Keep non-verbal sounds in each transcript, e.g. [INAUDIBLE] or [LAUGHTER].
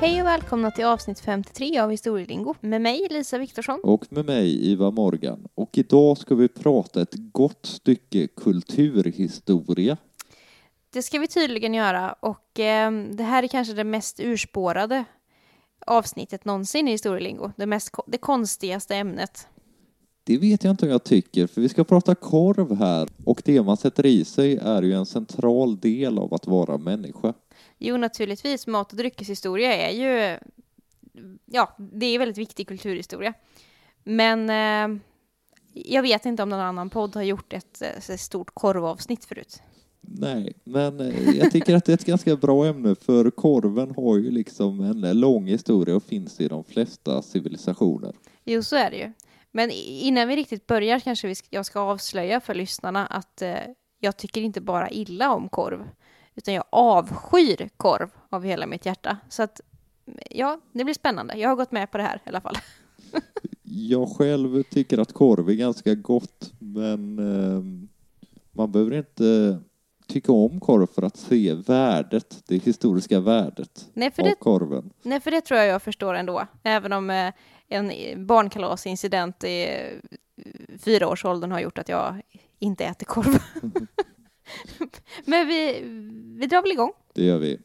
Hej och välkomna till avsnitt 53 av Historielingo med mig Lisa Viktorsson. Och med mig Iva Morgan. Och idag ska vi prata ett gott stycke kulturhistoria. Det ska vi tydligen göra och eh, det här är kanske det mest urspårade avsnittet någonsin i Historielingo. Det, mest, det konstigaste ämnet. Det vet jag inte om jag tycker, för vi ska prata korv här och det man sätter i sig är ju en central del av att vara människa. Jo, naturligtvis. Mat och dryckeshistoria är ju... Ja, det är väldigt viktig kulturhistoria. Men eh, jag vet inte om någon annan podd har gjort ett, ett stort korvavsnitt förut. Nej, men eh, jag tycker att det är ett ganska bra ämne för korven har ju liksom en lång historia och finns i de flesta civilisationer. Jo, så är det ju. Men innan vi riktigt börjar kanske vi ska, jag ska avslöja för lyssnarna att eh, jag tycker inte bara illa om korv, utan jag avskyr korv av hela mitt hjärta. Så att, ja, det blir spännande. Jag har gått med på det här i alla fall. [LAUGHS] jag själv tycker att korv är ganska gott, men eh, man behöver inte tycka om korv för att se värdet, det historiska värdet nej, av det, korven. Nej, för det tror jag jag förstår ändå. Även om eh, en barnkalasincident i fyraårsåldern har gjort att jag inte äter korv. [LAUGHS] Men vi, vi drar väl igång? Det gör vi.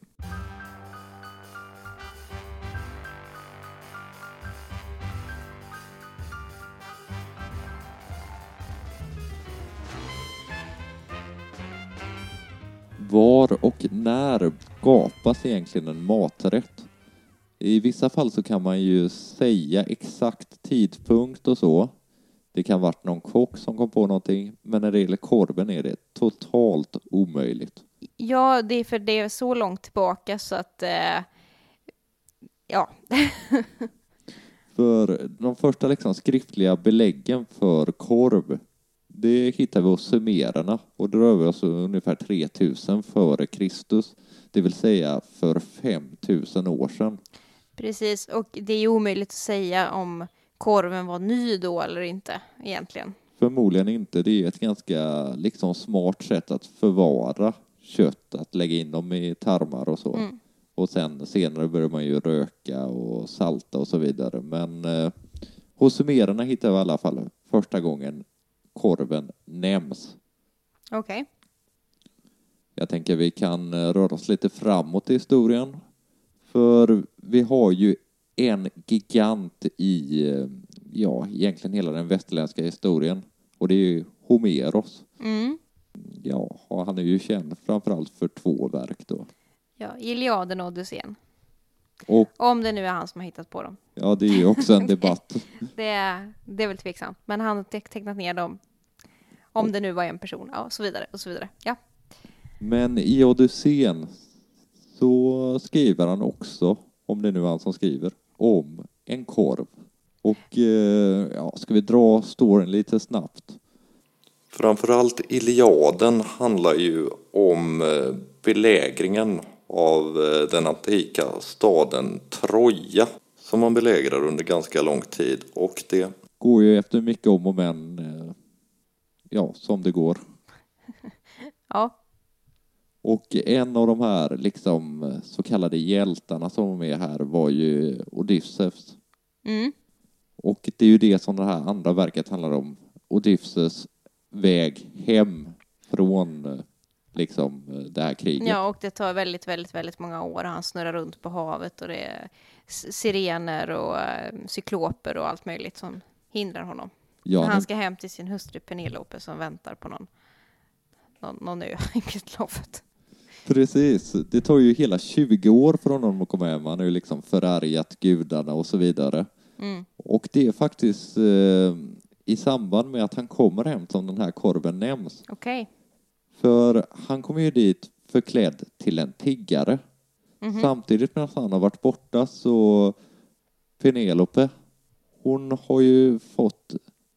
Var och när skapas egentligen en maträtt? I vissa fall så kan man ju säga exakt tidpunkt och så. Det kan varit någon kock som kom på någonting, men när det gäller korven är det totalt omöjligt. Ja, det är för det är så långt tillbaka så att, eh, ja. [LAUGHS] för de första liksom skriftliga beläggen för korv, det hittar vi hos sumererna och det rör vi oss ungefär 3000 före Kristus, det vill säga för 5000 år sedan. Precis, och det är omöjligt att säga om korven var ny då eller inte egentligen. Förmodligen inte. Det är ett ganska liksom smart sätt att förvara kött, att lägga in dem i tarmar och så. Mm. Och sen senare börjar man ju röka och salta och så vidare. Men eh, hos sumererna hittar vi i alla fall första gången korven nämns. Okej. Okay. Jag tänker vi kan eh, röra oss lite framåt i historien. För vi har ju en gigant i, eh, ja, egentligen hela den västerländska historien. Och det är ju Homeros. Mm. Ja, han är ju känd framförallt för två verk då. Ja, Iliaden och Odysseen. Och, Om det nu är han som har hittat på dem. Ja, det är ju också en [LAUGHS] debatt. det, är, det är väl tveksamt. Men han har tecknat ner dem. Om det nu var en person, ja, och så vidare, och så vidare. Ja. Men i Odysseen så skriver han också, om det nu är han som skriver, om en korv. Och eh, ja, ska vi dra storyn lite snabbt? Framförallt Iliaden handlar ju om eh, belägringen av eh, den antika staden Troja som man belägrar under ganska lång tid och det går ju efter mycket om och men ja, som det går. [LAUGHS] ja. Och en av de här liksom så kallade hjältarna som var med här var ju Odysseus. Mm. Och det är ju det som det här andra verket handlar om. Odysseus väg hem från liksom det här kriget. Ja, och det tar väldigt, väldigt, väldigt många år. Han snurrar runt på havet och det är sirener och eh, cykloper och allt möjligt som hindrar honom. Ja, han ska hem till sin hustru Penelope som väntar på någon, någon, någon ö [LAUGHS] i Medelhavet. Precis, det tar ju hela 20 år för honom att komma hem. Han har ju liksom förargat gudarna och så vidare. Mm. Och det är faktiskt eh, i samband med att han kommer hem som den här korven nämns. Okej. Okay. För han kommer ju dit förklädd till en tiggare. Mm -hmm. Samtidigt medan han har varit borta så Penelope, hon har ju fått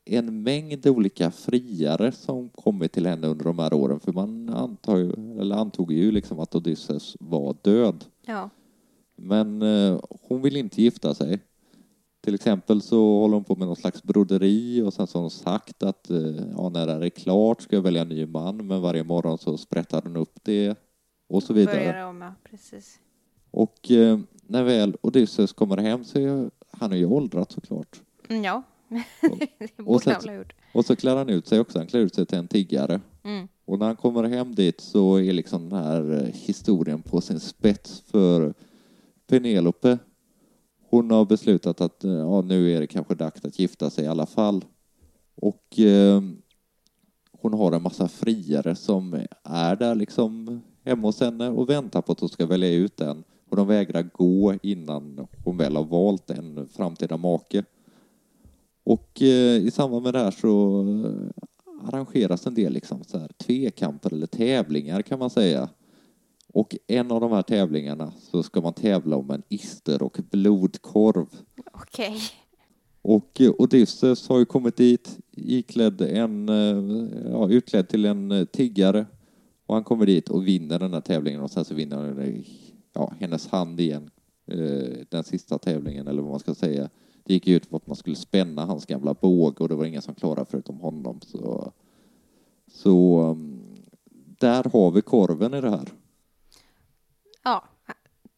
en mängd olika friare som kommit till henne under de här åren. För man ju, eller antog ju liksom att Odysseus var död. Ja. Men eh, hon vill inte gifta sig. Till exempel så håller hon på med någon slags broderi och sen så har hon sagt att eh, ja, när det är klart ska jag välja en ny man men varje morgon så sprättar hon upp det och så vidare. Börjar om, ja, precis. Och eh, när väl Odysseus kommer hem så är han är ju åldrats såklart. Mm, ja, [LAUGHS] Och- sen-. Och så klär han ut sig också, han klär ut sig till en tiggare. Mm. Och när han kommer hem dit så är liksom den här eh, historien på sin spets för Penelope. Hon har beslutat att eh, ja, nu är det kanske dags att gifta sig i alla fall. Och eh, hon har en massa friare som är där liksom hemma hos henne och väntar på att hon ska välja ut en. Och de vägrar gå innan hon väl har valt en framtida make. Och eh, i samband med det här så eh, arrangeras en del liksom så här tvekamper eller tävlingar kan man säga. Och en av de här tävlingarna så ska man tävla om en ister och blodkorv. Okej. Och eh, Odysseus har ju kommit dit iklädd en, ja, utklädd till en tiggare. Och han kommer dit och vinner den här tävlingen och sen så vinner han ja, hennes hand igen. Den sista tävlingen eller vad man ska säga. Det gick ut på att man skulle spänna hans gamla båge och det var ingen som klarade förutom honom. Så, så um, där har vi korven i det här. Ja.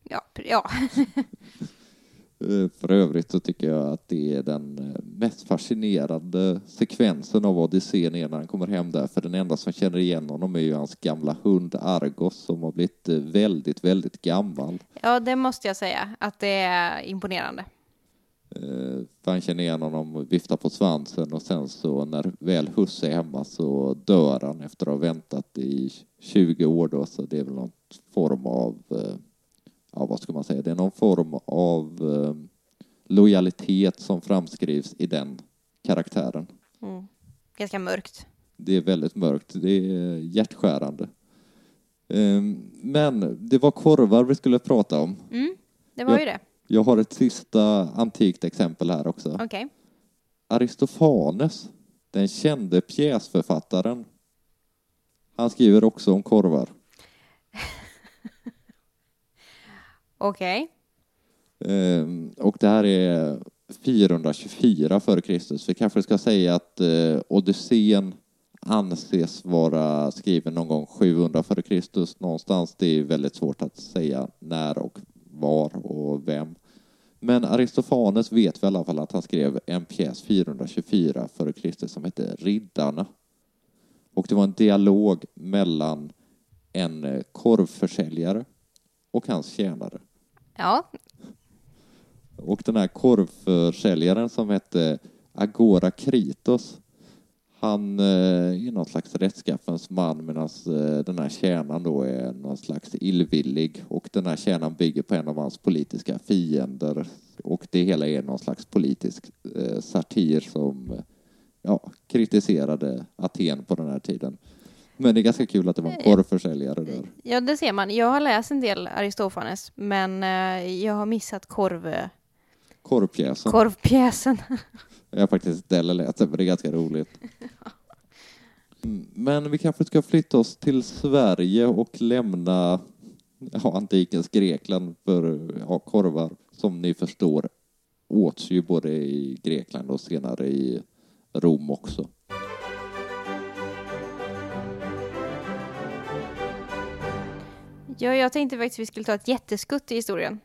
Ja, ja. Eh, För övrigt så tycker jag att det är den eh, mest fascinerande sekvensen av Odysseen är när han kommer hem där, för den enda som känner igen honom är ju hans gamla hund Argos som har blivit eh, väldigt, väldigt gammal. ja, det måste jag säga att det är imponerande. Eh, För han känner igen honom och viftar på svansen och sen så när väl husse är hemma så dör han efter att ha väntat i 20 år då, så det är väl någon form av, eh, ja vad ska man säga, det är någon form av eh, lojalitet som framskrivs i den karaktären. Mm. Ganska mörkt. Det är väldigt mörkt, det är hjärtskärande. Eh, Men det var korvar vi skulle prata om. Mm. Det var ju det. Jag har ett sista antikt exempel här också. Okej. Aristofanes, den kände pjäsförfattaren, han skriver också om korvar. [LAUGHS] Okej. Ehm, och det här är 424 före Kristus. Vi kanske ska säga att eh, Odysseen anses vara skriven någon gång 700 före Kristus någonstans. Det är väldigt svårt att säga när och var och vem. Men Aristofanes vet vi i alla fall att han skrev en pjäs 424 före Kristus som hette Riddarna. Och det var en dialog mellan en eh, korvförsäljare och hans tjänare. Ja. Och den här korvförsäljaren som hette Agora Kritos, han eh, är någon slags rättskaffens man medan eh, den här tjänaren då är någon slags illvillig och den här tjänaren bygger på en av hans politiska fiender och det hela är någon slags politisk eh, satir som ja, kritiserade Aten på den här tiden. Men det är ganska kul att det var en korvförsäljare där. ja, det ser man. Jag har läst en del Aristofanes, men jag har missat korv, Korvpjäsen. korvpjäsen. [LAUGHS] Jag har faktiskt inte läst det, men det är ganska roligt. [LAUGHS] Men vi kanske ska flytta oss till Sverige och lämna ja, antikens Grekland för ja, korvar, som ni förstår, åts ju både i Grekland och senare i Rom också. Ja, jag tänkte faktiskt att vi skulle ta ett jätteskutt i historien.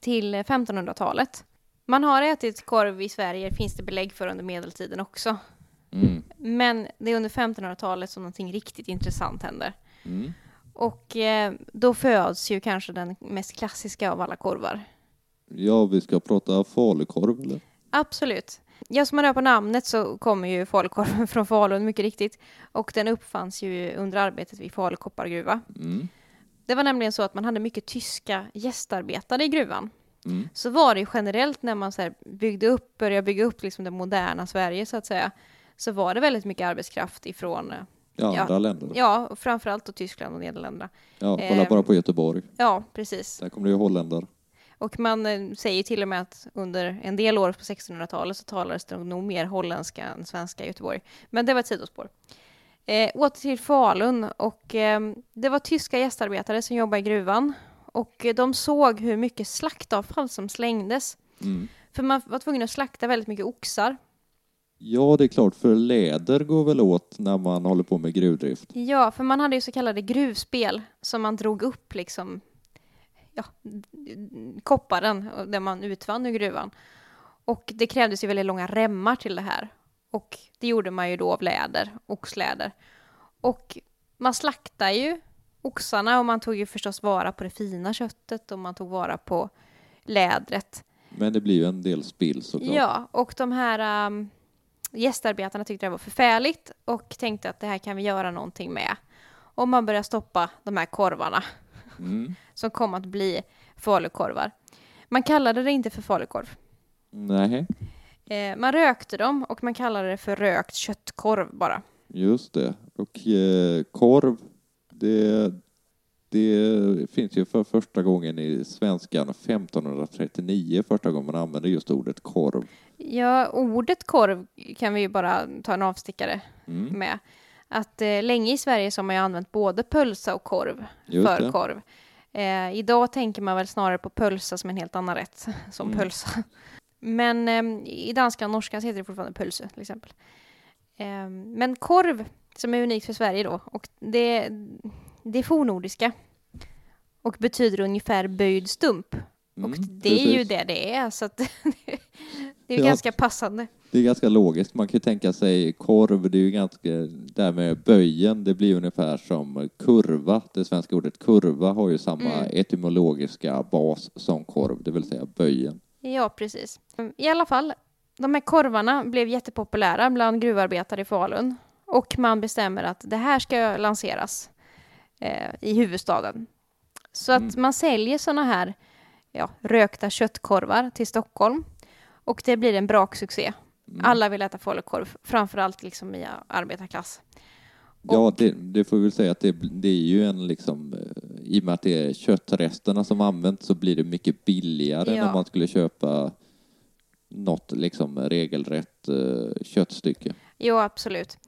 Till 1500-talet. Man har ätit korv i Sverige, finns det belägg för under medeltiden också. Mm. Men det är under 1500-talet som någonting riktigt intressant händer. Mm. Och eh, då föds ju kanske den mest klassiska av alla korvar. Ja, vi ska prata falukorv, eller? Absolut. Ja, som man hör på namnet så kommer ju falukorven [LAUGHS] från Falun, mycket riktigt. Och den uppfanns ju under arbetet vid Falu koppargruva. Mm. Det var nämligen så att man hade mycket tyska gästarbetare i gruvan. Mm. Så var det ju generellt när man så byggde upp, började bygga upp liksom det moderna Sverige så att säga, så var det väldigt mycket arbetskraft ifrån, eh, Ja, Ja. andra länder. ja, framförallt då Tyskland och Nederländerna. Ja, kolla Ehm. bara på Göteborg. Ja, precis. Där kommer det ju holländare. Och man eh, säger till och med att under en del år på 1600-talet så talades det nog mer holländska än svenska i Göteborg. Men det var ett sidospår. Eh, åter till Falun och eh, det var tyska gästarbetare som jobbade i gruvan och eh, de såg hur mycket slaktavfall som slängdes. Mm. För man var tvungen att slakta väldigt mycket oxar. Ja, det är klart, för läder går väl åt när man håller på med gruvdrift. Ja, för man hade ju så kallade gruvspel som man drog upp liksom ja, kopparen, där man utvann ur gruvan. Och det krävdes ju väldigt långa remmar till det här. Och det gjorde man ju då av läder, oxläder. Och man slaktade ju oxarna och man tog ju förstås vara på det fina köttet och man tog vara på lädret. Men det blir ju en del spill såklart. Ja, och de här um, gästarbetarna tyckte det var förfärligt och tänkte att det här kan vi göra någonting med. Och man började stoppa de här korvarna [LAUGHS] Mm. som kom att bli falukorvar. Man kallade det inte för falukorv. Nej, Eh, man rökte dem och man kallade det för rökt köttkorv bara. just det. Och eh, korv, det, det finns ju för första gången i svenskan 1539, första gången man använder just ordet korv. Ja, ordet korv kan vi ju bara ta en avstickare Mm. med. Att eh, länge i Sverige så har man ju använt både pölsa och korv Just för det. korv. Eh, idag tänker man väl snarare på pölsa som en helt annan rätt, som Mm. pölsa. Men eh, i danska och norska så heter det fortfarande pölse till exempel. Eh, men korv, som är unikt för Sverige då, och det, det är fornnordiska. Och betyder ungefär böjd stump. och Mm, det är ju precis. det det är, så att [LAUGHS] det är Ja. ganska passande. Det är ganska logiskt. Man kan ju tänka sig korv, det är ju ganska, där med böjen, det blir ungefär som kurva. Det svenska ordet kurva har ju samma Mm. etymologiska bas som korv, det vill säga böjen. Ja, precis. I alla fall, de här korvarna blev jättepopulära bland gruvarbetare i Falun. Och man bestämmer att det här ska lanseras eh, i huvudstaden. Så att Mm. man säljer såna här ja, rökta köttkorvar till Stockholm. Och det blir en braksuccé. Mm. Alla vill äta falukorv, framförallt liksom i arbetarklass. Ja, det, det får vi väl säga att det, det är ju en liksom, eh, i och med att det är köttresterna som används så blir det mycket billigare än Ja. om man skulle köpa något liksom regelrätt eh, köttstycke. Jo, absolut.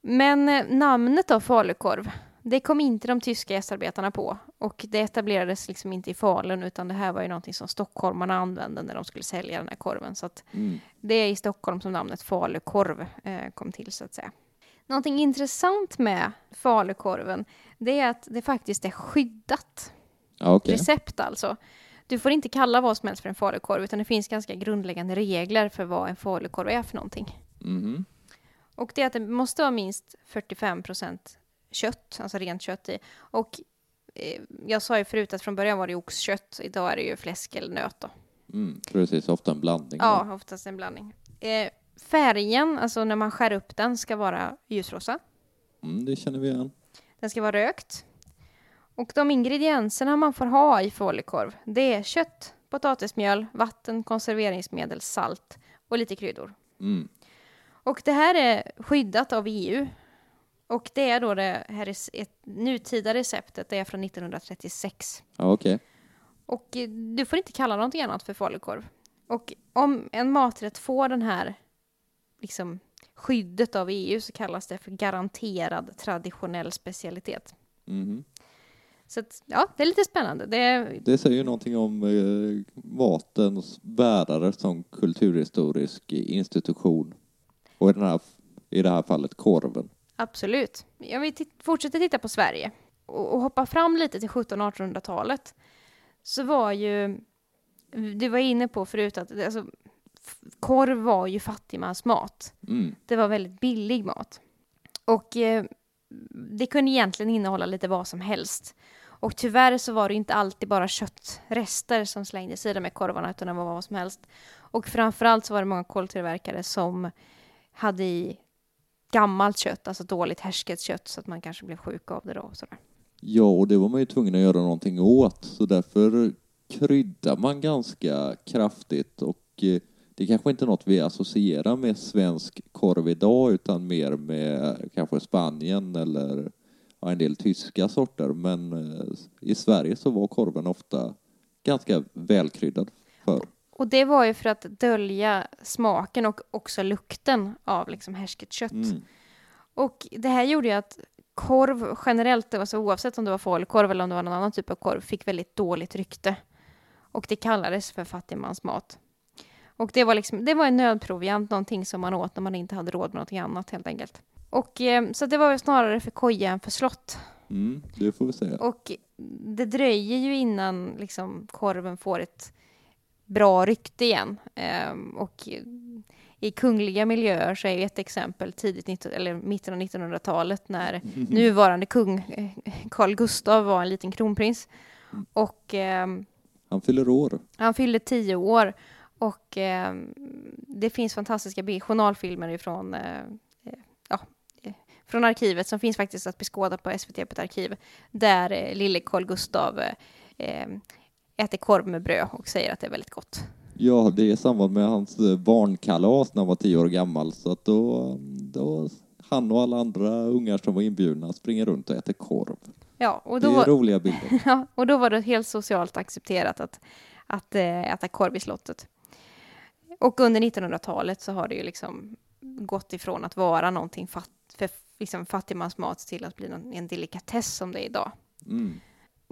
Men eh, namnet av falukorv, det kom inte de tyska gästarbetarna på. Och det etablerades liksom inte i Falun, utan det här var ju någonting som stockholmarna använde när de skulle sälja den här korven. Så att Mm. det är i Stockholm som namnet falukorv eh, kom till, så att säga. Någonting intressant med falukorven, det är att det faktiskt är skyddat. Okej. Recept alltså. Du får inte kalla vad som helst för en falukorv, utan det finns ganska grundläggande regler för vad en falukorv är för någonting. Mhm. Och det är att det måste vara minst 45% kött, alltså rent kött i. Och eh, jag sa ju förut att från början var det oxkött, idag är det ju fläsk eller nöt då. Mm, precis, ofta en blandning. då. Ja, oftast en blandning. Eh, färgen, alltså när man skär upp den, ska vara ljusrosa. Mm, det känner vi igen. Den ska vara rökt. Och de ingredienserna man får ha i falukorv, det är kött, potatismjöl, vatten, konserveringsmedel, salt och lite kryddor. Mm. Och det här är skyddat av EU. Och det är då det här är ett nutida receptet, det är från 1936. Ja, okej. Och eh, du får inte kalla någonting annat för falukorv. Och om en maträtt får den här liksom, skyddet av EU så kallas det för garanterad traditionell specialitet. Mhm. Så att, ja, det är lite spännande. Det Det säger ju någonting om eh, matens bärare som kulturhistorisk institution. Och i, den här, i det här fallet korven. Absolut. Om vi fortsätter titta på Sverige och, och hoppa fram lite till 1700-1800-talet så var ju, du var inne på förut att alltså, korv var ju fattigmansmat. Mm. Det var väldigt billig mat. Och eh, det kunde egentligen innehålla lite vad som helst. Och tyvärr så var det inte alltid bara köttrester som slängdes i de här korvarna utan det var vad som helst. Och framförallt så var det många koltillverkare som hade i gammalt kött, alltså dåligt härsket kött så att man kanske blev sjuk av det då. Och sådär. Ja, och det var man ju tvungen att göra någonting åt. Så därför kryddar man ganska kraftigt och eh, det kanske inte är något vi associerar med svensk korv idag utan mer med kanske Spanien eller ja, en del tyska sorter. Men eh, i Sverige så var korven ofta ganska välkryddad förr. Och det var ju för att dölja smaken och också lukten av liksom härsket kött. Mm. Och det här gjorde ju att korv generellt, alltså oavsett om det var falukorv eller om det var någon annan typ av korv, fick väldigt dåligt rykte. Och det kallades för fattigmansmat. Och det var, liksom, det var en nödproviant, någonting som man åt när man inte hade råd med någonting annat helt enkelt. Och eh, så det var väl snarare för koja än för slott. Mm, det får vi säga. Och det dröjer ju innan liksom, korven får ett bra rykte igen. Ehm, och i kungliga miljöer så är ju ett exempel tidigt 19, eller mitten av 1900-talet när [LAUGHS] nuvarande kung eh, Carl Gustav var en liten kronprins. Och ehm, Han fyller år. han fyllde tio år och eh, det finns fantastiska journalfilmer ifrån, eh, eh, ja, eh, från arkivet som finns faktiskt att beskåda på SVT ett arkiv där eh, lille Carl Gustav eh, eh, äter korv med bröd och säger att det är väldigt gott. Ja, det är i samband med hans eh, barnkalas när han var tio år gammal. Så att då, då han och alla andra ungar som var inbjudna springer runt och äter korv. Ja, och Det då, är var, roliga bilder. [LAUGHS] ja, och då var det helt socialt accepterat att, att äta korv i slottet. Och under 1900-talet så har det ju liksom gått ifrån att vara någonting fatt, för liksom fattigmansmat till att bli någon, en delikatess som det är idag. Mm.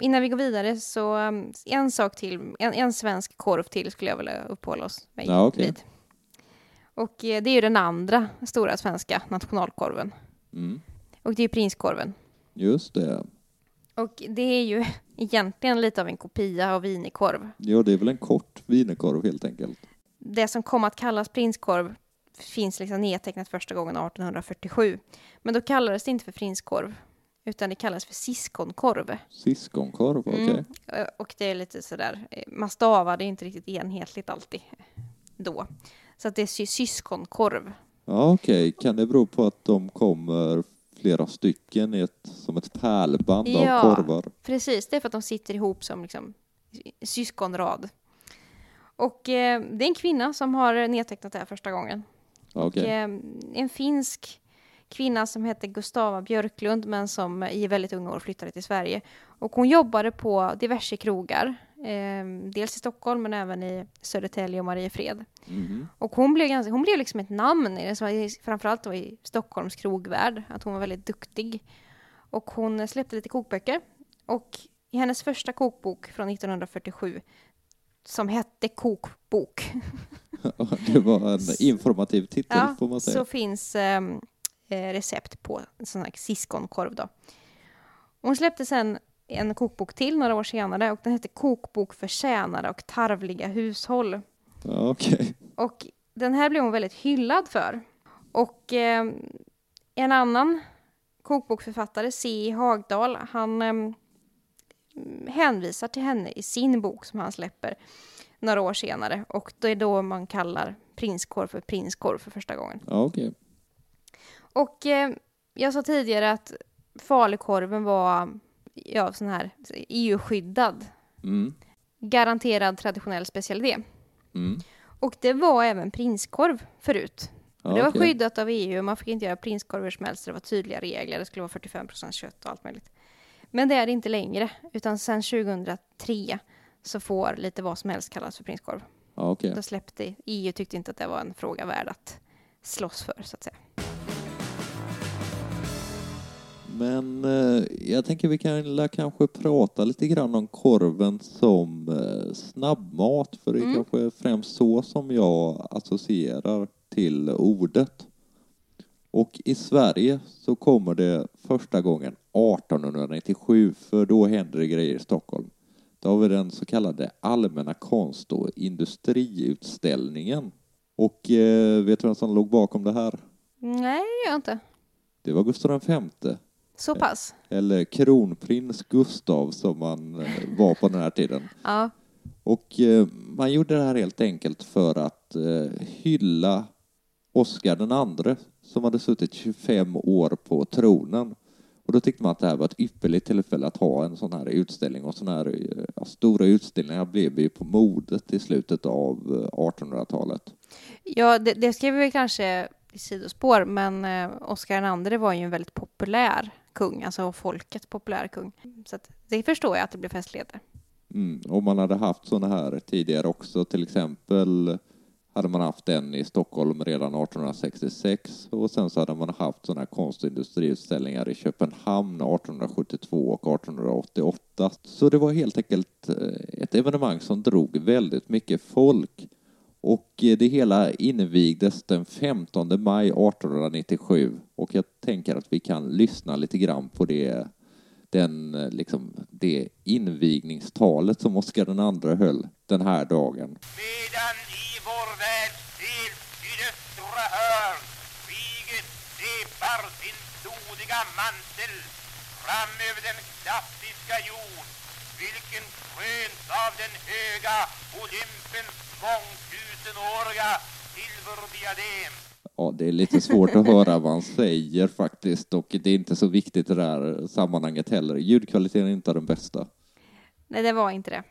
Innan vi går vidare så um, en sak till, en, en svensk korv till skulle jag vilja uppehålla oss med Ja, vid. Och eh, det är ju den andra stora svenska nationalkorven. Mm. Och det är ju prinskorven. Just det. Och det är ju [LAUGHS] egentligen lite av en kopia av wienerkorv. Ja, det är väl en kort wienerkorv helt enkelt. Det som kom att kallas prinskorv finns liksom nedtecknat första gången 1847. Men då kallades det inte för prinskorv, utan det kallades för siskonkorv. Siskonkorv, okej. Mm. Eh, Och det är lite sådär, man stavade inte riktigt enhetligt alltid då. Så att det är sy- syskonkorv. Ja, okej. Kan det bero på att de kommer flera stycken i ett, som ett pärlband Ja. av korvar? Precis, det är för att de sitter ihop som liksom syskonrad. Och eh, det är en kvinna som har nedtecknat det här första gången. Okej. Och, eh, en finsk kvinna som hette Gustava Björklund men som i väldigt unga år flyttade till Sverige. Och hon jobbade på diverse krogar, eh, dels i Stockholm men även i Södertälje och Mariefred. Mhm. Och hon blev, ganska, hon blev liksom ett namn, i det framförallt då i Stockholms krogvärld, att hon var väldigt duktig. Och hon släppte lite kokböcker. Och i hennes första kokbok från 1947, som hette Kokbok, [LAUGHS] Det var en informativ titel ja, får man säga. så finns ehm, eh, recept på sån här siskonkorv då. Hon släppte sen en kokbok till några år senare och den hette Kokbok för tjänare och tarvliga hushåll. Ja, okej. Och den här blev hon väldigt hyllad för. Och eh, en annan kokbokförfattare, C. Hagdal, han eh, hänvisar till henne i sin bok som han släpper några år senare. Och det är då man kallar prinskorv för prinskorv för första gången. Ja, okej. Och eh, jag sa tidigare att falukorven var ja, sån här EU-skyddad, Mm. garanterad traditionell specialitet. Mm. Och det var även prinskorv förut. Ja, Och det var skyddat av EU, man fick inte göra prinskorv hur som helst, det var tydliga regler, det skulle vara 45 kött och allt möjligt. Men det är det inte längre, utan sedan 2003 så får lite vad som helst kallas för prinskorv. Ja, okej. Då släppte EU tyckte inte att det var en fråga värd att slåss för, så att säga. Men eh, jag tänker vi kan kanske prata lite grann om korven som eh, snabbmat, för det är Mm. kanske främst så som jag associerar till ordet. Och i Sverige så kommer det första gången 1897, för då händer det grejer i Stockholm. Då har vi den så kallade allmänna konst och industriutställningen. Och eh, vet du vem som låg bakom det här? Nej, det gör jag inte. Det var Gustav V. Så pass? eller kronprins Gustav som man eh, var på den här tiden. [LAUGHS] Ja. Och eh, man gjorde det här helt enkelt för att eh, hylla Oscar den andre som hade suttit 25 år på tronen. Och då tyckte man att det här var ett ypperligt tillfälle att ha en sån här utställning och såna här eh, ja, stora utställningar blev ju på modet i slutet av eh, 1800-talet. Ja, det, det ska vi kanske i sidospår, men eh, Oscar II var ju en väldigt populär kung, alltså folkets populär kung. Så det förstår jag att det blev festligheter. Mm, och man hade haft såna här tidigare också, till exempel hade man haft en i Stockholm redan 1866 och sen så hade man haft sådana här konst och industriutställningar i Köpenhamn 1872 och 1888. Så det var helt enkelt eh, ett evenemang som drog väldigt mycket folk. Och eh, det hela invigdes den 15 maj 1897 och jag tänker att vi kan lyssna lite grann på det den, eh, liksom, det invigningstalet som Oscar II höll den här dagen. Medan fram över den klassiska jord vilken kröns av den höga Olympens mångtusenåriga silverdiadem. Ja, det är lite svårt att höra vad han säger faktiskt och det är inte så viktigt i det här sammanhanget heller. Ljudkvaliteten är inte den bästa. Nej, det var inte det.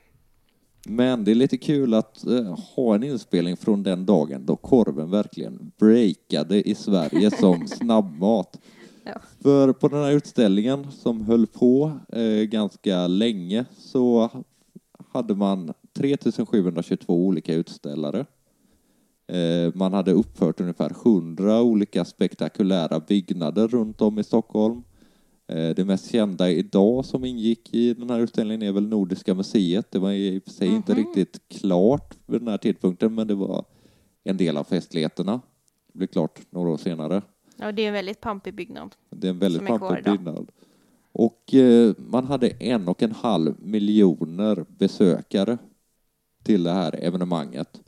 Men det är lite kul att eh, ha en inspelning från den dagen då korven verkligen breakade i Sverige som snabbmat. Ja. För på den här utställningen som höll på eh, ganska länge så hade man 3722 olika utställare. Eh, man hade uppfört ungefär 100 olika spektakulära byggnader runt om i Stockholm. Eh, det mest kända idag som ingick i den här utställningen är väl Nordiska museet. Det var i och för sig inte riktigt klart vid den här tidpunkten, men det var en del av festligheterna. Det blev klart några år senare. Ja, det är en väldigt pampig byggnad. Det är en väldigt pampig byggnad. Och eh, man hade en och en halv miljoner besökare till det här evenemanget.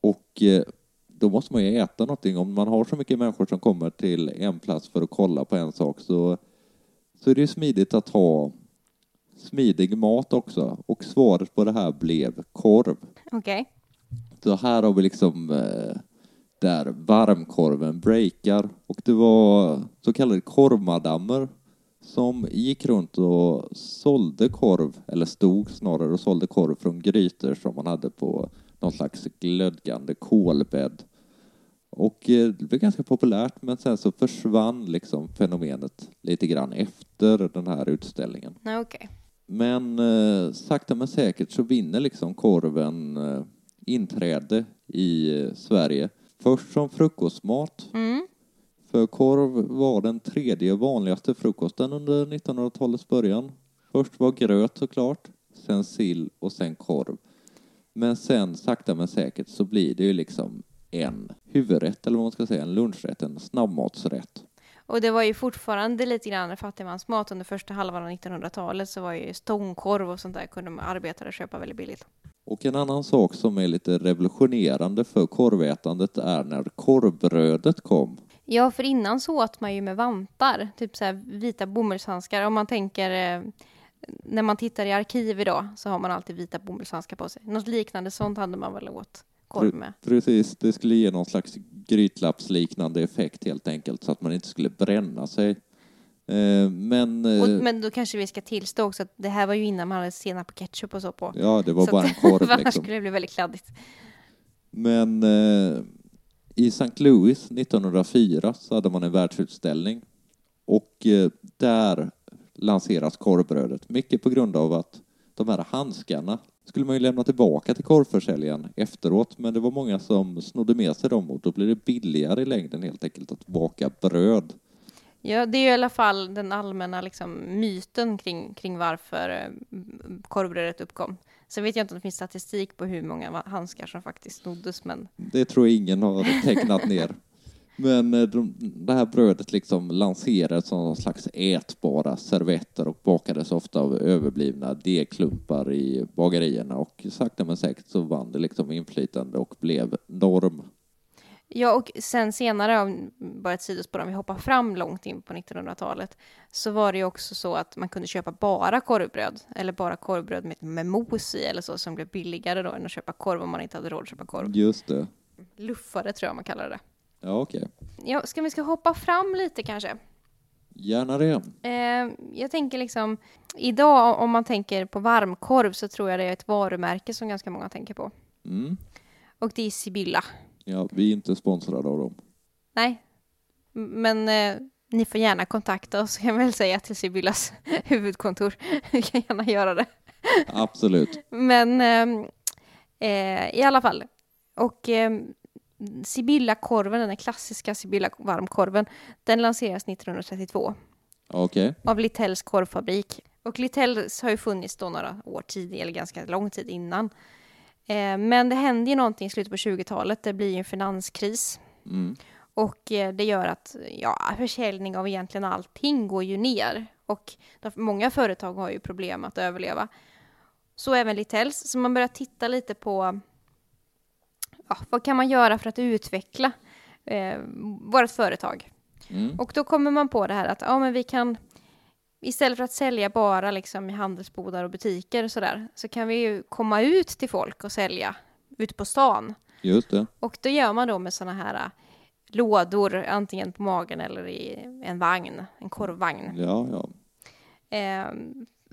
Och eh, då måste man ju äta någonting. Om man har så mycket människor som kommer till en plats för att kolla på en sak så, så är det ju smidigt att ha smidig mat också. Och svaret på det här blev korv. Okej. Så här har vi liksom eh, där varmkorven breakar och det var så kallade korvmadammer som gick runt och sålde korv, eller stod snarare och sålde korv från grytor som man hade på någon slags glödgande kolbädd. Och eh, det blev ganska populärt men sen så försvann liksom fenomenet lite grann efter den här utställningen. Okej. Men eh, sakta men säkert så vinner liksom korven eh, inträde i eh, Sverige. Först som frukostmat. Mm. För korv var den tredje vanligaste frukosten under 1900-talets början. Först var gröt såklart, sen sill och sen korv. Men sen sakta men säkert så blir det ju liksom en huvudrätt eller vad man ska säga, en lunchrätt, en snabbmatsrätt. Och det var ju fortfarande lite grann fattigmansmat under första halvan av 1900-talet så var ju stångkorv och sånt där kunde man arbetare köpa väldigt billigt. Och en annan sak som är lite revolutionerande för korvätandet är när korvbrödet kom. Ja, för innan så åt man ju med vantar, typ så vita bomullshandskar. Om man tänker eh, när man tittar i arkiv idag så har man alltid vita bomullshandskar på sig. Något liknande sånt hade man väl åt korv med. Precis, det skulle ge någon slags grytlappsliknande effekt helt enkelt så att man inte skulle bränna sig. Eh, Men, eh, Och, men då kanske vi ska tillstå också att det här var ju innan man hade senap och ketchup och så på. ja, det var Så bara att- en [LAUGHS] korv annars liksom. skulle det bli väldigt kladdigt. Men eh, i St. Louis 1904 så hade man en världsutställning och eh, där lanseras korvbrödet. Mycket på grund av att de här handskarna skulle man ju lämna tillbaka till korvförsäljaren efteråt men det var många som snodde med sig dem och då blir det billigare i längden helt enkelt att baka bröd. Ja, det är ju i alla fall den allmänna liksom, myten kring, kring varför eh, korvbrödet uppkom. Sen vet jag inte om det finns statistik på hur många handskar som faktiskt snoddes, men Det tror jag ingen har tecknat ner. Men eh, de, det här brödet liksom lanserades som någon slags ätbara servetter och bakades ofta av överblivna degklumpar i bagerierna och sakta men säkert så vann det liksom inflytande och blev norm. Ja, och sen senare, bara ett sidospår, om vi hoppar fram långt in på 1900-talet, så var det ju också så att man kunde köpa bara korvbröd, eller bara korvbröd med, med mos i eller så, som blev billigare då än att köpa korv om man inte hade råd att köpa korv. Just det. Luffare tror jag man kallar det. Ja, okej. Ja, ska vi ska hoppa fram lite kanske? Gärna det. Eh, jag tänker liksom, idag om man tänker på varmkorv så tror jag det är ett varumärke som ganska många tänker på. Mm. Och det är Sibylla. Ja, vi är inte sponsrade av dem. Nej, men eh, ni får gärna kontakta oss kan jag väl säga till Sibyllas [LAUGHS] huvudkontor. [LAUGHS] Vi kan gärna göra det. Absolut. Men ehm, eh, i alla fall. Och eh, Sibylla-korven, den klassiska Sibylla varmkorven, den lanseras 1932 Okej. av Littells korvfabrik. Och Littells har ju funnits då några år tidigare, eller ganska lång tid innan. Eh, men det hände ju någonting i slutet på 20-talet. Det blir ju en finanskris. Mm. Och eh, det gör att ja, försäljning av egentligen allting går ju ner. Och många företag har ju problem att överleva. Så även Littells. Så man börjar titta lite på ja, vad kan man göra för att utveckla eh, vårt företag. Mm. Och då kommer man på det här att ja, men vi kan istället för att sälja bara liksom i handelsbodar och butiker och sådär så kan vi ju komma ut till folk och sälja ute på stan. Just det. Och då gör man då med sådana här äh, lådor, antingen på magen eller i en vagn, en korvvagn. Ja, ja. Eh,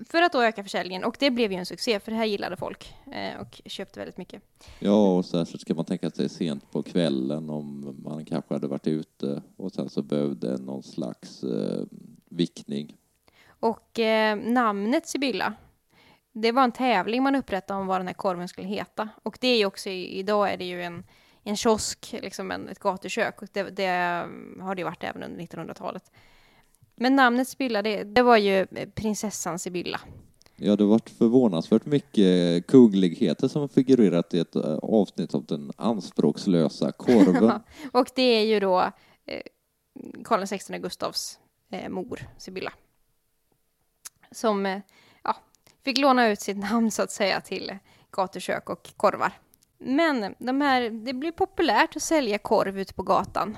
för att då öka försäljningen. Och det blev ju en succé, för det här gillade folk eh, och köpte väldigt mycket. Ja, och särskilt ska man tänka sig sent på kvällen om man kanske hade varit ute och sen så behövde någon slags eh, vickning. Och eh, namnet Sibylla, det var en tävling man upprättade om vad den här korven skulle heta. Och det är ju också, idag är det ju en, en kiosk, liksom en, ett gatukök. Och det, det har det ju varit även under 1900-talet. Men namnet Sibylla, det, det var ju prinsessan Sibylla. Ja, det har varit förvånansvärt mycket kungligheter som har figurerat i ett eh, avsnitt av den anspråkslösa korven. [LAUGHS] Och det är ju då eh, Karl XVI Gustavs eh, mor, Sibylla. Som eh, ja, fick låna ut sitt [LAUGHS] namn så att säga till gatukök och korvar. Men de här, det blir populärt att sälja korv ute på gatan.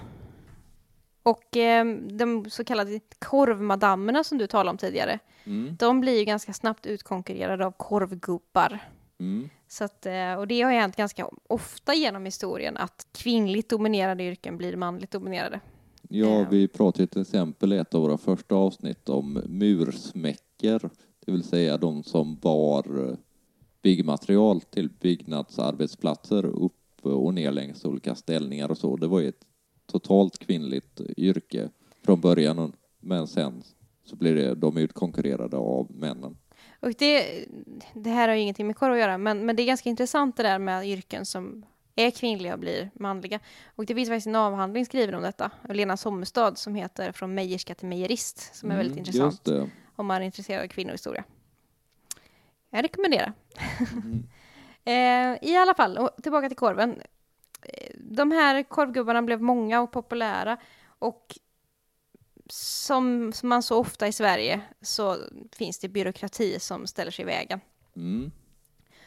Och eh, de så kallade korvmadammerna som du talade om tidigare, Mm, de blir ju ganska snabbt utkonkurrerade av korvgubbar. mm. Så att, eh, och det har hänt ganska ofta genom historien att kvinnligt dominerade yrken blir manligt dominerade. Ja, Ja. vi pratade till exempel i ett av våra första avsnitt om mursmäcker, det vill säga de som bar eh, byggmaterial till byggnadsarbetsplatser upp och ner längs olika ställningar och så. Det var ju ett totalt kvinnligt yrke från början, men sen så blir det, de utkonkurrerade av männen. Och det, det här har ju ingenting med korv att göra, men, men det är ganska intressant det där med yrken som är kvinnliga och blir manliga. Och det finns faktiskt en avhandling skriven om detta av Lena Sommerstad som heter Från mejerska till mejerist, som är väldigt Mm, intressant Just det. Om man är intresserad av kvinnohistoria. Jag rekommenderar. Mm. [LAUGHS] eh, I alla fall, tillbaka till korven. De här korvgubbarna blev många och populära och som, som man så ofta i Sverige så finns det byråkrati som ställer sig i vägen. Mm.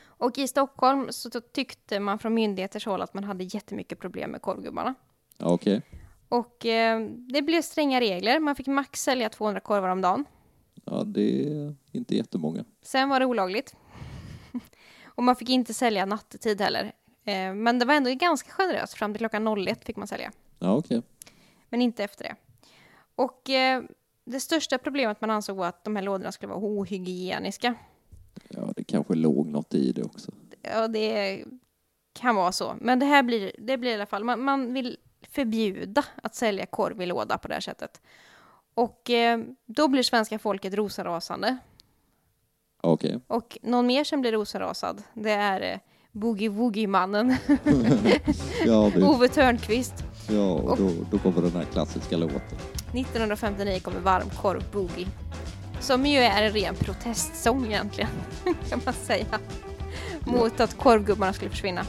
Och i Stockholm så tyckte man från myndigheters håll att man hade jättemycket problem med korvgubbarna. Okej. Och eh, det blev stränga regler. Man fick max sälja 200 korvar om dagen. Ja, det är inte jättemånga. Sen var det olagligt. [LAUGHS] och man fick inte sälja nattetid heller. Eh, men det var ändå ganska generöst. Fram till klockan 01 fick man sälja. Ja, okej. Men inte efter det. Och eh, det största problemet man ansåg var att de här lådorna skulle vara ohygieniska. Ja, det kanske låg något i det också. Ja, det kan vara så. Men det här blir, det blir i alla fall, man, man vill förbjuda att sälja korv i låda på det här sättet. Och eh, då blir svenska folket rosenrasande. Okej. Och någon mer som blir rosenrasad, det är eh, Boogie Woogie-mannen, [LAUGHS] Ja, det, Ove Törnqvist. ja, och då, då kommer den här klassiska låten. 1959 kommer Varmkorv Boogie. Som ju är en ren protestsång egentligen, [LAUGHS] kan man säga. Mot att korvgubbarna skulle försvinna.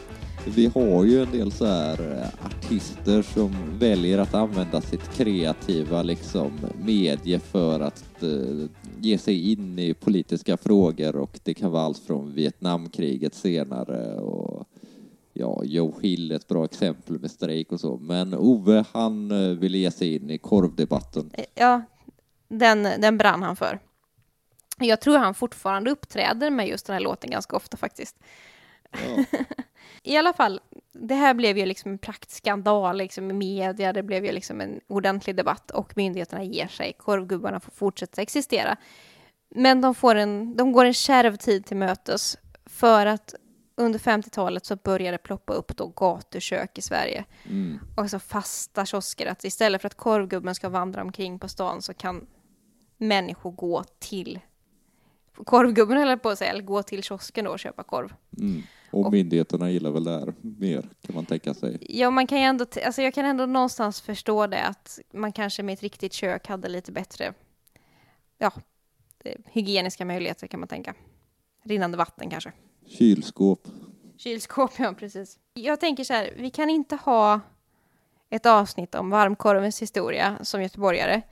Vi har ju en del så här eh, artister som väljer att använda sitt kreativa liksom medie för att eh, ge sig in i politiska frågor och det kan vara allt från Vietnamkriget senare och ja, Joe Hill ett bra exempel med strejk och så. Men Ove han eh, ville ge sig in i korvdebatten. Ja, den, den brann han för. Jag tror han fortfarande uppträder med just den här låten ganska ofta faktiskt. Ja, [LAUGHS] I alla fall, det här blev ju liksom en praktskandal liksom i media, det blev ju liksom en ordentlig debatt och myndigheterna ger sig. Korvgubbarna får fortsätta existera. Men de, får en, de går en kärv tid till mötes för att under 50-talet så började det ploppa upp då gatukök i Sverige. mm. Och så fasta kiosker, att istället för att korvgubben ska vandra omkring på stan så kan människor gå till korvgubben jag på att säga, eller gå till kiosken då och köpa korv. Mm. Och Och- myndigheterna gillar väl det här mer kan man tänka sig. Ja, man kan ju ändå, alltså jag kan ändå någonstans förstå det att man kanske med ett riktigt kök hade lite bättre, ja, eh, hygieniska möjligheter kan man tänka. Rinnande vatten kanske. Kylskåp. Kylskåp, [LAUGHS] ja precis. Jag tänker så här, vi kan inte ha ett avsnitt om varmkorvens historia som göteborgare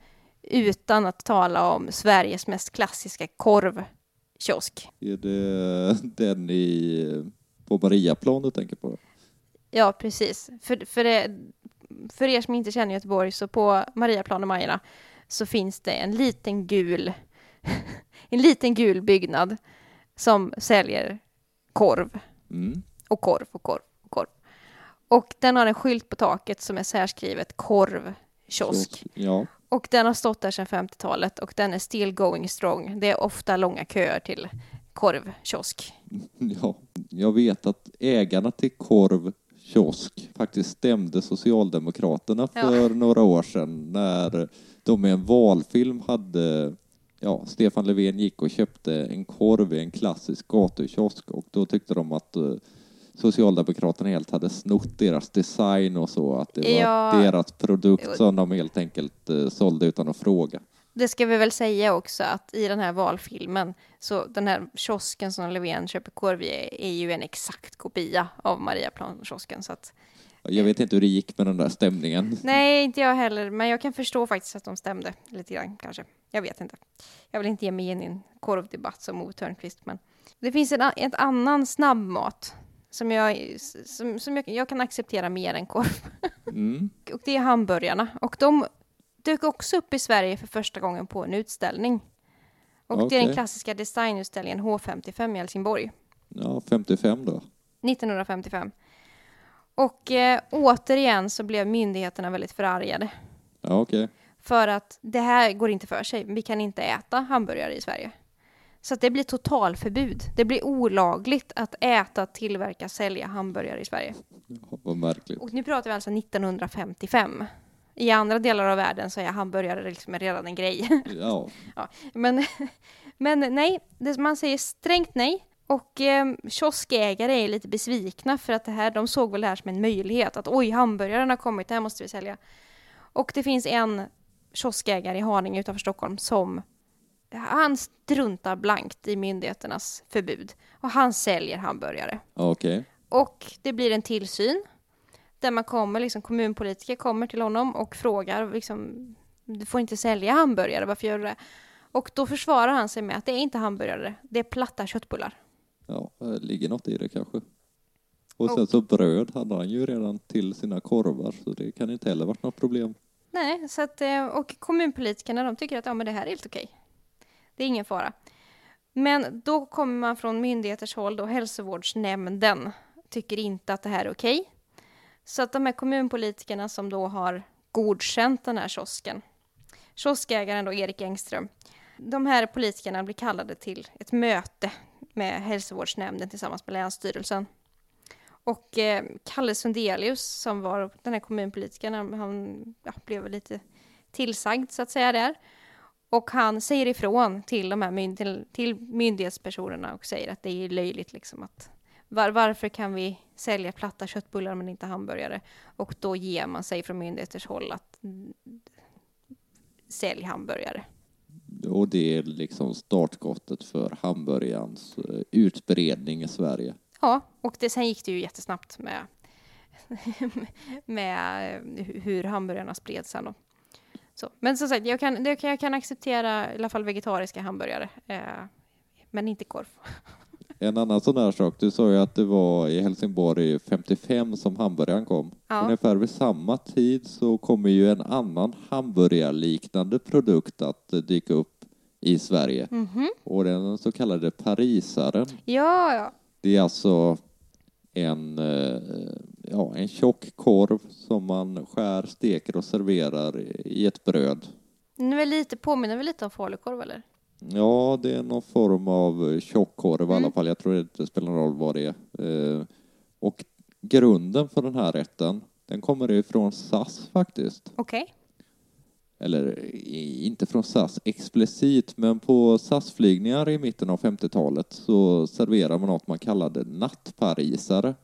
utan att tala om Sveriges mest klassiska korvkiosk. Är det den i, på Mariaplan du tänker på? Ja, precis. För, för, det, för er som inte känner Göteborg så på Mariaplan och Majerna så finns det en liten gul [LAUGHS] en liten gul byggnad som säljer korv Mm. och korv och korv och korv. Och den har en skylt på taket som är särskrivet korvkiosk. Ja. Och den har stått där sedan 50-talet och den är still going strong. Det är ofta långa köer till korvkiosk. [LAUGHS] ja. Jag vet att ägarna till Korv kiosk faktiskt stämde Socialdemokraterna Ja. för några år sedan när de i en valfilm hade Ja, Stefan Löfven gick och köpte en korv i en klassisk gatukiosk och då tyckte de att eh, Socialdemokraterna helt hade snott deras design och så, att det var Ja. deras produkt som de helt enkelt eh, sålde utan att fråga. Det ska vi väl säga också att i den här valfilmen så den här kiosken som Löfven köper korv i är- ju en exakt kopia av Mariaplan-kiosken. Så att, Jag vet inte hur det gick med den där stämningen. nej, inte jag heller, men jag kan förstå faktiskt att de stämde lite grann kanske. Jag vet inte. Jag vill inte ge mig in i en korvdebatt som Ove Thörnqvist, men det finns en, ett annan snabbmat som, jag, som, som jag, jag kan acceptera mer än korv. Mm. [LAUGHS] Och det är hamburgarna. Och de dök också upp i Sverige för första gången på en utställning. Och det är den klassiska designutställningen H55 i Helsingborg, Ja, 55 då. 1955. Och eh, återigen så blev myndigheterna väldigt förargade. Ja, okej. För att det här går inte för sig. Vi kan inte äta hamburgare i Sverige. Så det blir totalförbud. Det blir olagligt att äta, tillverka, sälja hamburgare i Sverige. Ja, vad märkligt. Och nu pratar vi alltså 1955. I andra delar av världen så är hamburgare liksom redan en grej. [LAUGHS] Ja, Men, [LAUGHS] men nej, man säger strängt nej. Och eh, kioskägare är lite besvikna för att det här, de såg väl det här som en möjlighet. Att oj, hamburgaren har kommit, det här måste vi sälja. Och det finns en kioskägare i Haninge utanför Stockholm som han struntar blankt i myndigheternas förbud. Och han säljer hamburgare. ja, okej. Och det blir en tillsyn där man kommer, liksom kommunpolitiker kommer till honom och frågar liksom, du får inte sälja hamburgare, varför gör du det? Och då försvarar han sig med att det är inte hamburgare, det är platta köttbullar. Ja, det ligger något i det kanske. Och sen så bröd hade han ju redan till sina korvar, så det kan inte heller varit något problem. Nej, så att, eh, och kommunpolitikerna de tycker att ja, men det här är helt okej. Det är ingen fara. Men då kommer man från myndigheters håll, då hälsovårdsnämnden tycker inte att det här är okej. Så att de här kommunpolitikerna som då har godkänt den här kiosken, kioskägaren då Erik Engström, de här politikerna blir kallade till ett möte med hälsovårdsnämnden tillsammans med Länsstyrelsen. Och eh, Kalle Sundelius som var den här kommunpolitikern, han, ja, blev lite tillsagd så att säga där. Och han säger ifrån till de här mynd till, till myndighetspersonerna och säger att det är löjligt liksom att var, varför kan vi sälja platta köttbullar men inte hamburgare? Och då ger man sig från myndigheters håll att mm, sälj hamburgare. Och det är liksom startskottet för hamburgarens eh, utbredning i Sverige. Ja, och det, sen gick det ju jättesnabbt med, [LAUGHS] med eh, hur hamburgarna spreds sen då. Så. Men som sagt, jag kan, jag kan acceptera i alla fall vegetariska hamburgare, eh, men inte korv. [LAUGHS] En annan sån här sak, du sa ju att det var i Helsingborg 55 som hamburgaren kom. Ja. Ungefär vid samma tid så kommer ju en annan hamburgarliknande produkt att eh, dyka upp i Sverige. Mhm. Och den så kallade parisaren. Ja, ja. Det är alltså en, eh, ja, en tjock korv som man skär, steker och serverar i ett bröd. Den är lite, påminner väl lite om falukorv eller? Ja, det är någon form av tjockkorv i alla Mm. fall. Jag tror inte det spelar någon roll vad det är. Eh, Och grunden för den här rätten, den kommer ifrån SAS faktiskt. Okej. Eller i- inte från SAS explicit, men på SAS-flygningar i mitten av 50-talet så serverar man något man kallade nattparisare.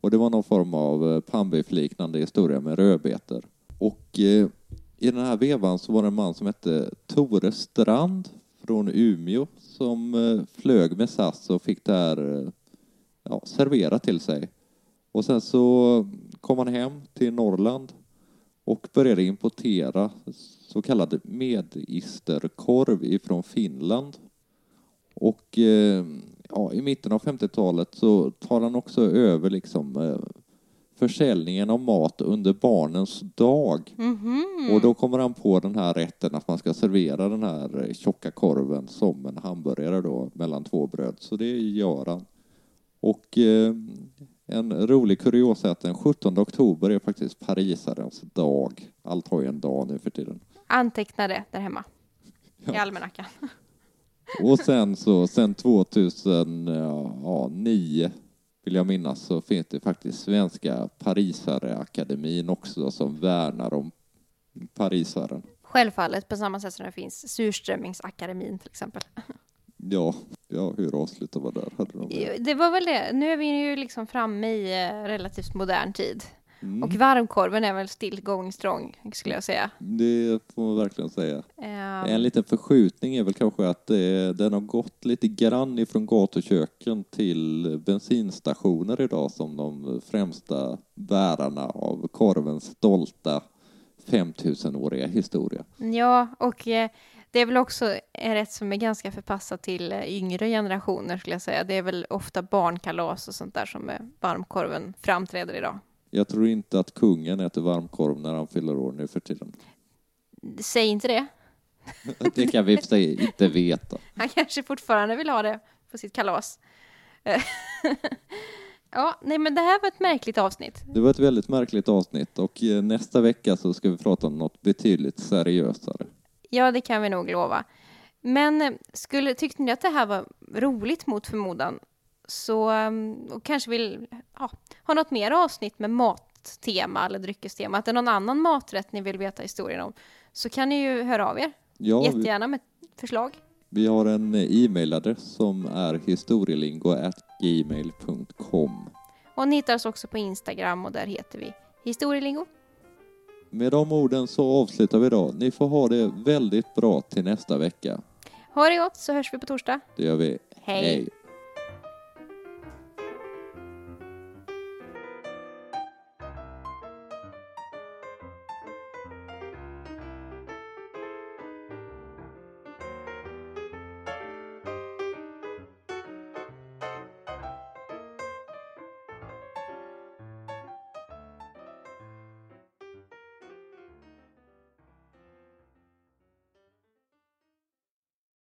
Och det var någon form av eh, pannbiff-liknande historia med rödbetor. Och eh, i den här vevan så var det en man som hette Tore Strand från Umeå som eh, flög med SAS och fick det här eh, ja, serverat till sig. Och sen så kom han hem till Norrland och började importera så kallad medisterkorv ifrån Finland. Och eh, ja, i mitten av 50-talet så tar han också över liksom försäljningen av mat under barnens dag. Mhm. Och då kommer han på den här rätten att man ska servera den här tjocka korven som en hamburgare då mellan två bröd. Så det gör han. Och eh, en rolig kuriosa är att den 17 oktober är faktiskt parisarens dag. Allt har ju en dag nu för tiden. Anteckna det där hemma. [LAUGHS] I Ja. almanackan. Och sen så, sen 2009 vill jag minnas så finns det faktiskt Svenska Parisareakademin också som värnar om parisaren. Självfallet på samma sätt som det finns Surströmmingsakademin till exempel. [LAUGHS] Ja, ja hur avslutar man där? Hade de? Det var väl det. Nu är vi ju liksom framme i eh, relativt modern tid. Mm. Och varmkorven är väl still going strong, skulle jag säga. Det får man verkligen säga. Ehm, En liten förskjutning är väl kanske att det, den har gått lite grann ifrån gatuköken till bensinstationer idag som de främsta bärarna av korvens stolta 5000-åriga historia. Ja, och eh, det är väl också en rätt som är ganska förpassad till eh, yngre generationer, skulle jag säga. Det är väl ofta barnkalas och sånt där som eh, varmkorven framträder idag. Jag tror inte att kungen äter varmkorv när han fyller år nu för tiden. Säg inte det. [LAUGHS] Det kan vi inte veta. Han kanske fortfarande vill ha det på sitt kalas. [LAUGHS] Ja, nej men det här var ett märkligt avsnitt. Det var ett väldigt märkligt avsnitt och eh, nästa vecka så ska vi prata om något betydligt seriösare. Ja, det kan vi nog lova. Men eh, skulle, tyckte ni att det här var roligt mot förmodan så um, och kanske vill ja, ha något mer avsnitt med mattema eller dryckestema, att det är någon annan maträtt ni vill veta historien om, så kan ni ju höra av er. Ja, Jättegärna med förslag. vi har en e-mailadress som är historielingo.gmail.com. Och ni hittar oss också på Instagram och där heter vi Historielingo. Med de orden så avslutar vi idag. Ni får ha det väldigt bra till nästa vecka. Ha det gott så hörs vi på torsdag. Det gör vi. Hej.